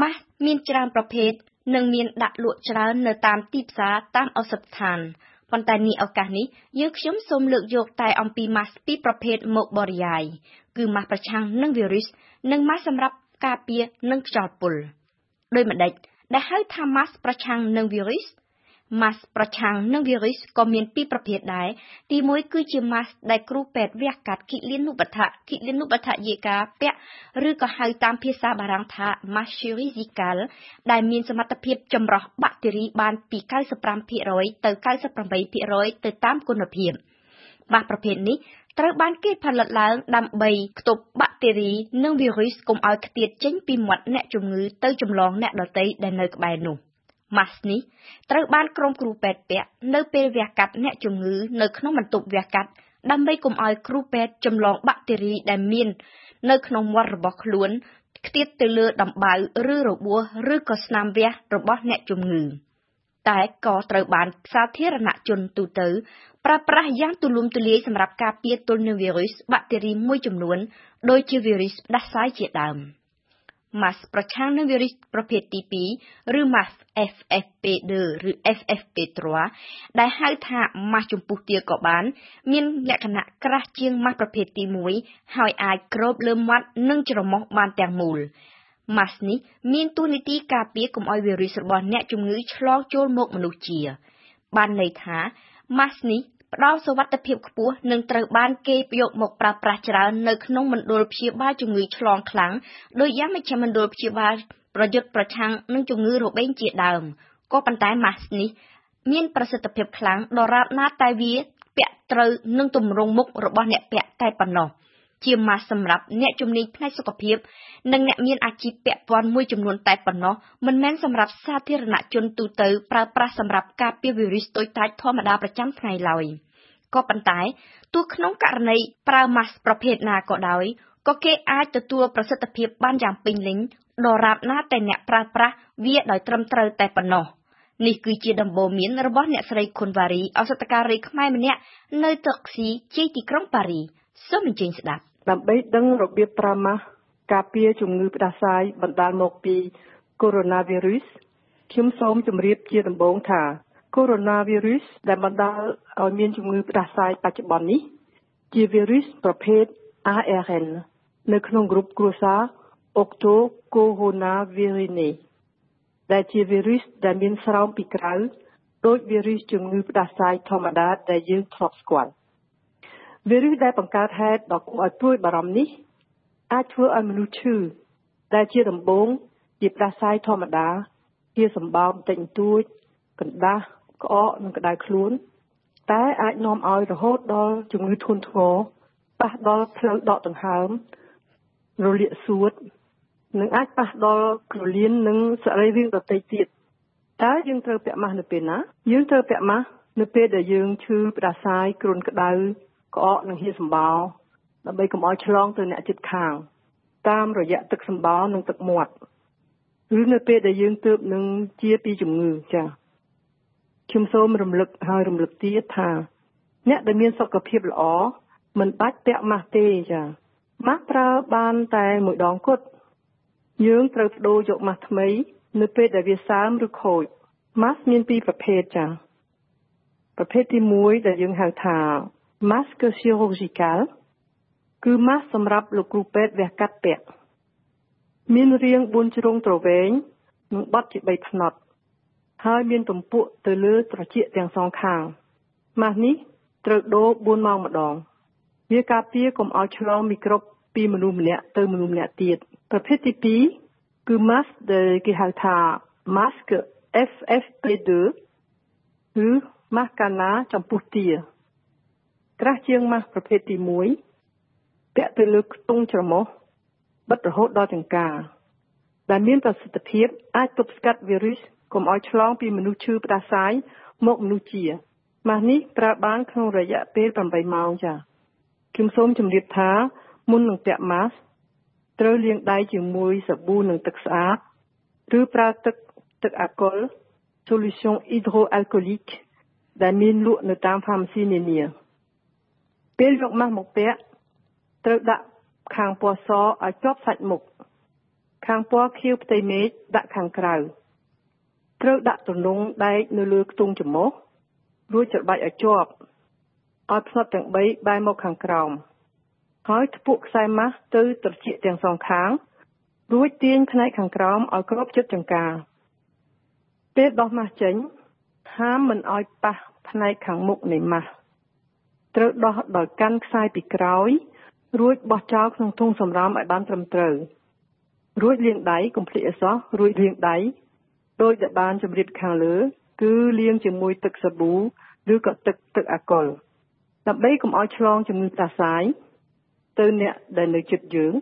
ម៉ាស់មានច្រើនប្រភេទនិងមានដាក់លក់ច្រើននៅតាមទីផ្សារតាមឱសថស្ថានប៉ុន្តែនេះឱកាសនេះយើងខ្ញុំសូមលើកយកតែអំពីម៉ាស់ពីរប្រភេទមកបរិយាយគឺម៉ាស់ប្រឆាំងនឹងវីរុសនិងម៉ាស់សម្រាប់ការពារនឹងខ្យល់ពុលដោយម្ដេចដែលហៅថាម៉ាស់ប្រឆាំងនឹងវីរុស ម៉ាស់ប្រឆាំងនឹងវីរុសក៏មានពីរប្រភេទដែរទីមួយគឺជាម៉ាស់ដែលគ្រូពេទ្យវះកាត់គិលានុបដ្ឋៈគិលានុបដ្ឋយេកាពាក់ឬក៏ហៅតាមភាសាបារាំងថាម៉ាស់ chirurgical ដែលមានសមត្ថភាពចម្រោះបាក់តេរីបានពី95%ទៅ98%ទៅតាមគុណភាពម៉ាស់ប្រភេទនេះត្រូវបានគេផលិតឡើងដើម្បីខ្ទប់បាក់តេរីនិងវីរុសកុំឲ្យខ្ទាតចេញពីមាត់អ្នកជំងឺទៅចម្លងអ្នកដទៃដែលនៅក្បែរនោះ ម៉ាស់នេះត្រូវបានក្រុមគ្រូពេទ្យពាក់នៅពេលវះកាត់អ្នកជំងឺនៅក្នុងបន្ទប់វះកាត់ដើម្បីកុំឲ្យគ្រូពេទ្យចម្លងបាក់តេរីដែលមាននៅក្នុងមាត់របស់ខ្លួនខ្ទាតទៅលើដំបៅឬរបួសឬក៏ស្នាមវះរបស់អ្នកជំងឺតែក៏ត្រូវបានសាធារណជនទូទៅប្រើប្រាស់យ៉ាងទូលំទូលាយសម្រាប់ការពារទល់នឹងវីរុសបាក់តេរីមួយចំនួន ដូចជាវីរុសផ្ដាសាយជាដើម។ ម៉ាស់ប្រឆាំងនឹងវីរុសប្រភេទទី2ឬម៉ាស់ FFP2 ឬ FFP3 ដែលហៅថាម៉ាស់ចំពុះទាក៏បាន មានលក្ខណៈក្រាស់ជាងម៉ាស់ប្រភេទទី1ហើយអាចគ្របលើមាត់និងច្រមុះបានទាំងមូលម៉ាស់នេះមានតួនាទីការពារកុំឲ្យវីរុសរបស់អ្នកជំងឺឆ្លងចូលមកមនុស្សជា បានន័យថាម៉ាស់នេះ ផ្ដល់សុវត្ថិភាពខ្ពស់ និងត្រូវបានគេយកមកប្រើប្រាស់ច្រើននៅក្នុងមណ្ឌលព្យាបាលជំងឺឆ្លងខ្លាំង ដូចយ៉ាងមជ្ឈមណ្ឌលព្យាបាលប្រយុទ្ធប្រឆាំងនឹងជំងឺរបេងជាដើម ក៏ប៉ុន្តែម៉ាស់នេះមានប្រសិទ្ធភាពខ្លាំងដរាបណាតែវាពាក់ត្រូវនឹងទម្រង់មុខរបស់អ្នកពាក់តែប៉ុណ្ណោះ ជាម៉ាស់សម្រាប់អ្នកជំនាញផ្នែកសុខភាព និងអ្នកមានអាជីពពាក់ព័ន្ធមួយចំនួនតែប៉ុណ្ណោះមិនមែនសម្រាប់សាធារណជនទូទៅប្រើប្រាស់សម្រាប់ការពារវីរុសតូចតាចធម្មតាប្រចាំថ្ងៃឡើយក៏ប៉ុន្តែទោះក្នុងករណីប្រើម៉ាស់ប្រភេទណាក៏ដោយក៏គេអាចទទួលប្រសិទ្ធភាពបានយ៉ាងពេញលេញដរាបណាតែអ្នកប្រើប្រាស់វាដោយត្រឹមត្រូវតែប៉ុណ្ណោះនេះគឺជាដំបូន្មានរបស់អ្នកស្រីខុនវ៉ារីឱសថការីខ្មែរម្នាក់នៅតុកស៊ីជ័យទីក្រុងប៉ារីសូមអញ្ជើញស្ដាប់ ដើម្បីដឹងរបៀបប្រើម៉ាស់ការពារជំងឺផ្ដាសាយបណ្ដាលមកពីកូវីដ -19 ខ្ញុំសូមជម្រាបជាដំបូងថាកូវីដ -19 ដែលបណ្ដាលឲ្យមានជំងឺផ្ដាសាយបច្ចុប្បន្ននេះ ជាវីរុសប្រភេទ ARN នៅក្នុងក្រុមគ្រួសារ Octocoronavirinae ដែលជាវីរុសដែលមានស្រោមពីក្រៅដូចវីរុសជំងឺផ្ដាសាយធម្មតាដែលយើងធ្លាប់ស្គាល់ វីរុសដែលបង្កើតហេតុដ៏គួរឲ្យព្រួយបារម្ភនេះអាចធ្វើឲ្យមនុស្សឈឺដែលជាដំបូងជាផ្ដាសាយធម្មតា ជាសម្បោរបន្តិចបន្តួចកណ្ដាស់ក្អកនិងក្តៅខ្លួន តែអាចនាំឲ្យរហូតដល់ជំងឺធ្ងន់ធ្ងរប៉ះដល់ផ្លូវដកដង្ហើមរលាកសួតនិងអាចប៉ះដល់ក្រលៀននិងសរីរាង្គដទៃទៀតតើយើងត្រូវពាក់ម៉ាស់នៅពេលណា យើងត្រូវពាក់ម៉ាស់នៅពេលដែលយើងឈឺផ្ដាសាយគ្រុនក្តៅ ក្អកនិងហៀសម្បោរដើម្បីកុំឲ្យឆ្លងទៅអ្នកជិតខាង តាមរយៈទឹកសម្បោរនិងទឹកមាត់ឬនៅពេលដែលយើងទើបនឹងជាពីជំងឺចា៎ខ្ញុំសូមរំលឹកហើយរំលឹកទៀតថា អ្នកដែលមានសុខភាពល្អមិនបាច់ពាក់ម៉ាស់ទេចាម៉ាស់ប្រើបានតែមួយដងគត់យើងត្រូវបដូរយកម៉ាស់ថ្មី នៅពេលដែលវាសើមឬខូចម៉ាស់មានពីរប្រភេទចាប្រភេទទី1ដែលយើងហៅថា masque chirurgical គឺម៉ាស់សម្រាប់លោកគ្រូពេទ្យវះកាត់ពាក់មានរាង4ជ្រុងទ្រវែងនិងបត់ជា3ផ្នត់ហើយមានទំពក់ទៅលើត្រចៀកទាំងសងខាងម៉ាស់នេះត្រូវដូរ4ម៉ោងម្ដង វាការពារកុំឲ្យឆ្លងមីក្រូបពីមនុស្សម្នាក់ទៅមនុស្សម្នាក់ទៀតប្រភេទទី2គឺ mask ដែលគេហៅថា mask FFP2 ឬ mask កាណាចំពោះទា ក្រាស់ជាង mask ប្រភេទទី1ពាក់ទៅលើខ្ទង់ច្រមុះបិទរហូតដល់ចង្កាដែលមានប្រសិទ្ធភាពអាចទប់ស្កាត់វីរុសកុំឲ្យឆ្លងពីមនុស្សឈឺផ្ដាសាយមកមនុស្សជាម៉ាស់នេះប្រើបានក្នុងរយៈពេល8ម៉ោងចា៎ខ្ញុំសូមជម្រាបថាមុននឹងពាក់ម៉ាស់ត្រូវលាងដៃជាមួយសាប៊ូនិងទឹកស្អាតឬប្រើទឹកទឹកអាល់កុល solution hydroalcoolique ដែលមានលក់នៅតាម pharmacy នានា ពេលយកម៉ាស់មកពាក់ត្រូវដាក់ខាងពណ៌សឲ្យជាប់សាច់មុខខាងពណ៌ខៀវផ្ទៃមេឃដាក់ខាងក្រៅត្រូវដាក់ទំនងដែកនៅលើខ្ទង់ច្រមុះរួចច្របាច់ឲ្យជាប់ឲ្យផ្នត់ទាំង3បែរមកខាងក្រោមហើយធ្ពក់ខ្សែម៉ាស់ទៅត្រចៀកទាំងសងខាងរួចទាញផ្នែកខាងក្រោមឲ្យគ្របជិតចង្កាពេលដោះម៉ាស់ចេញហាមមិនឲ្យប៉ះផ្នែកខាងមុខនៃម៉ាស់ ត្រូវដោះដោយកាន់ខ្សែពីក្រោយ រួចបោះចោលក្នុងធុងសម្រាមឲ្យបានត្រឹមត្រូវរួចលាងដៃកុំភ្លេចអសោះរួចលាងដៃដោយដែលបានជម្រាបខាងលើ គឺលាងជាមួយទឹកសាប៊ូឬក៏ទឹកទឹកអាល់កុលដើម្បីកុំឲ្យឆ្លងជំងឺផ្ដាសាយទៅអ្នកដែលនៅជិតយើង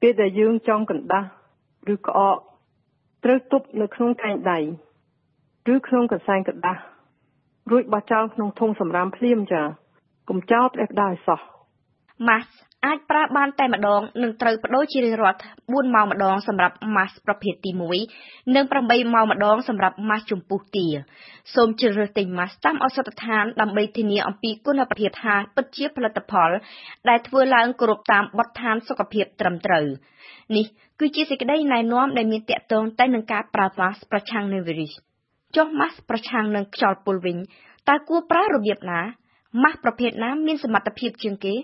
ពេលដែលយើងចង់កណ្ដាស់ឬក្អកត្រូវទប់នៅក្នុងកែងដៃឬក្នុងកសែងกระដាស់ រួចបោះចោលក្នុងធុងសម្រាមភ្លាមចាកុំចោលផ្ដេសផ្ដាសឲ្យសោះម៉ាស់អាចប្រើបានតែម្ដងនិងត្រូវបដូរជារៀងរាល់4ម៉ោងម្ដងសម្រាប់ម៉ាស់ប្រភេទទី1និង8ម៉ោងម្ដងសម្រាប់ម៉ាស់ចំពុះទាសូមជ្រើសរើសទិញម៉ាស់តាមឱសថដ្ឋានដើម្បីធានាអំពីគុណភាពថាពិតជាផលិតផល ដែលធ្វើឡើងគោរពតាមបទដ្ឋានសុខភាពត្រឹមត្រូវនេះគឺជាសេចក្តីណែនាំដែលមានតាក់ទងតែនឹងការប្រើម៉ាស់ប្រឆាំងនឹងវីរុស ចុះម៉ាស់ប្រឆាំងនឹងខ្យល់ពុលវិញតើគួរប្រើរបៀបណាម៉ាស់ប្រភេទណាមានសមត្ថភាពជាងគេ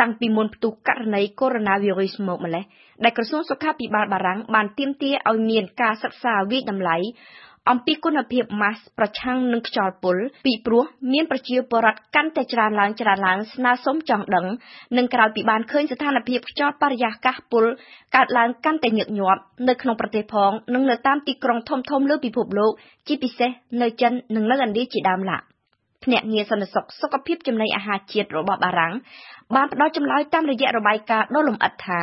តាំងពីមុនផ្ទុះករណីកូវីដ -19 មកម្លេះដែលក្រសួងសុខាភិបាលបារាំងបានទាមទារឲ្យមានការសិក្សាវិតម្លៃ អំពីគុណភាពម៉ាស់ប្រឆាំងនឹងខ្យល់ពុលពីព្រោះមានប្រជាពលរដ្ឋកាន់តែច្រើនឡើងច្រើនឡើងស្នើសុំចង់ដឹងនិងក្រោយពីបានឃើញស្ថានភាពខ្យល់បរិយាកាសពុលកើតឡើងកាន់តែញឹកញាប់នៅក្នុងប្រទេសផងនិងនៅតាមទីក្រុងធំៗលើពិភពលោកជាពិសេសនៅចិននិងនៅឥណ្ឌាជាដើមឡាភ្នាក់ងារសន្តិសុខសុខភាពចំណីអាហារជាតិរបស់បារាំងបានផ្ដល់ចម្លើយតាមរយៈរបាយការណ៍ដ៏លម្អិតថា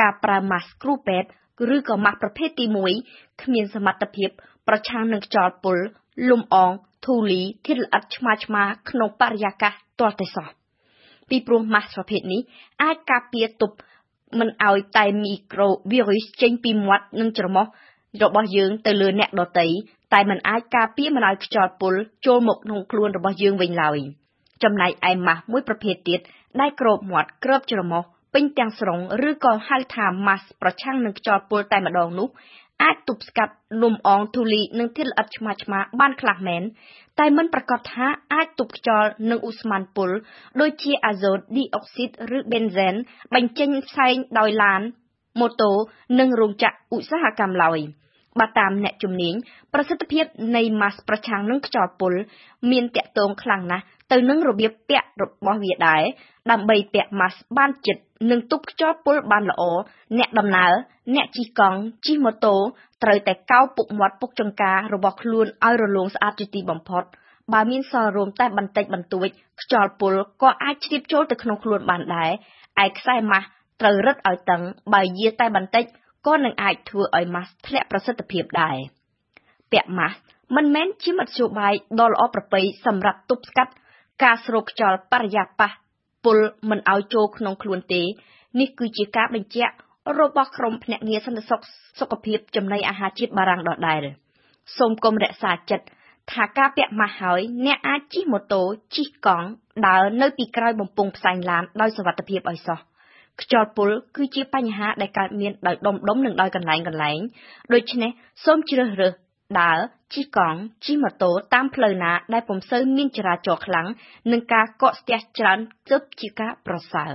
ការប្រើម៉ាស់គ្រូពេទ្យ ឬក៏ម៉ាស់ប្រភេទទី1គ្មានសមត្ថភាពប្រឆាំងនឹងខ្យល់ពុលលំអងធូលីធាតុល្អិតឆ្មាឆ្មាក្នុងបរិយាកាសទាល់តែសោះពីព្រោះម៉ាស់ប្រភេទនេះអាចការពារទប់មិនឲ្យតែមីក្រូវីរុសចេញពីមាត់និងច្រមុះរបស់យើងទៅលើអ្នកដទៃតែมันអាចការពារមិនឲ្យខ្យល់ពុលចូលមកក្នុងខ្លួនរបស់យើងវិញឡើយចំណែកឯម៉ាស់មួយប្រភេទទៀតដែលគ្របមាត់គ្របច្រមុះ ពេញទាំងស្រុងឬក៏ហៅថាម៉ាស់ប្រឆាំងនឹងខ្យល់ពុលតែម្ដងនោះអាចទប់ស្កាត់លំអងធូលីនិងធាតុល្អិតឆ្មាឆ្មាបានខ្លះមែនតែមិនប្រកាសថាអាចទប់ខ្យល់និងឧស្ម័នពុលដូចជាអាសូតឌីអុកស៊ីតឬប៊េនហ្សែនបញ្ចេញផ្សែងដោយឡានម៉ូតូនិងរោងចក្រឧស្សាហកម្មឡើយ បើតាមអ្នកជំនាញប្រសិទ្ធភាពនៃម៉ាស់ប្រឆាំងនឹងខ្យល់ពុលមានតាក់ទងខ្លាំងណាស់ទៅនឹងរបៀបពាក់របស់វាដែរដើម្បីពាក់ម៉ាស់បានចិត្តនិងទប់ខ្យល់ពុលបានល្អអ្នកដំណើរអ្នកជិះកង់ជិះម៉ូតូត្រូវតែកោរពុកមាត់ពុកចង្ការបស់ខ្លួនឲ្យរលោងស្អាតជាទីបំផុតបើមានសល់រោមតែបន្តិចបន្តួចខ្យល់ពុលក៏អាចជ្រាបចូលទៅក្នុងខ្លួនបានដែរឯខ្សែម៉ាស់ត្រូវរឹតឲ្យតឹងបើយាតែបន្តិច ក៏នឹងអាចធ្វើឲ្យម៉ាស់ធ្លាក់ប្រសិទ្ធភាពដែរពាក់ម៉ាស់មិនមែនជាមធ្យោបាយដ៏ល្អប្រពៃសម្រាប់ទប់ស្កាត់ការស្រូបខ្យល់បរិយាកាសពុលមិនឲ្យចូលក្នុងខ្លួនទេនេះគឺជាការបញ្ជាក់របស់ក្រុមភ្នាក់ងារសន្តិសុខសុខភាពចំណីអាហារជាតិបារាំងដដែលសូមកុំរក្សាចិត្តថាការពាក់ម៉ាស់ហើយអ្នកអាចជិះម៉ូតូជិះកង់ដើរនៅពីក្រោយបំពង់ផ្សែងឡានដោយសុវត្ថិភាពឲ្យសោះ ខ្យល់ពុលគឺជាបញ្ហាដែលកើតមានដោយដុំដុំនិងដោយកន្លែងកន្លែងដូច្នេះសូមជ្រើសរើសដើរជិះកង់ជិះម៉ូតូតាមផ្លូវណាដែលពុំសូវមានចរាចរណ៍ខ្លាំង និងការកកស្ទះច្រើនទើបជាការប្រសើរ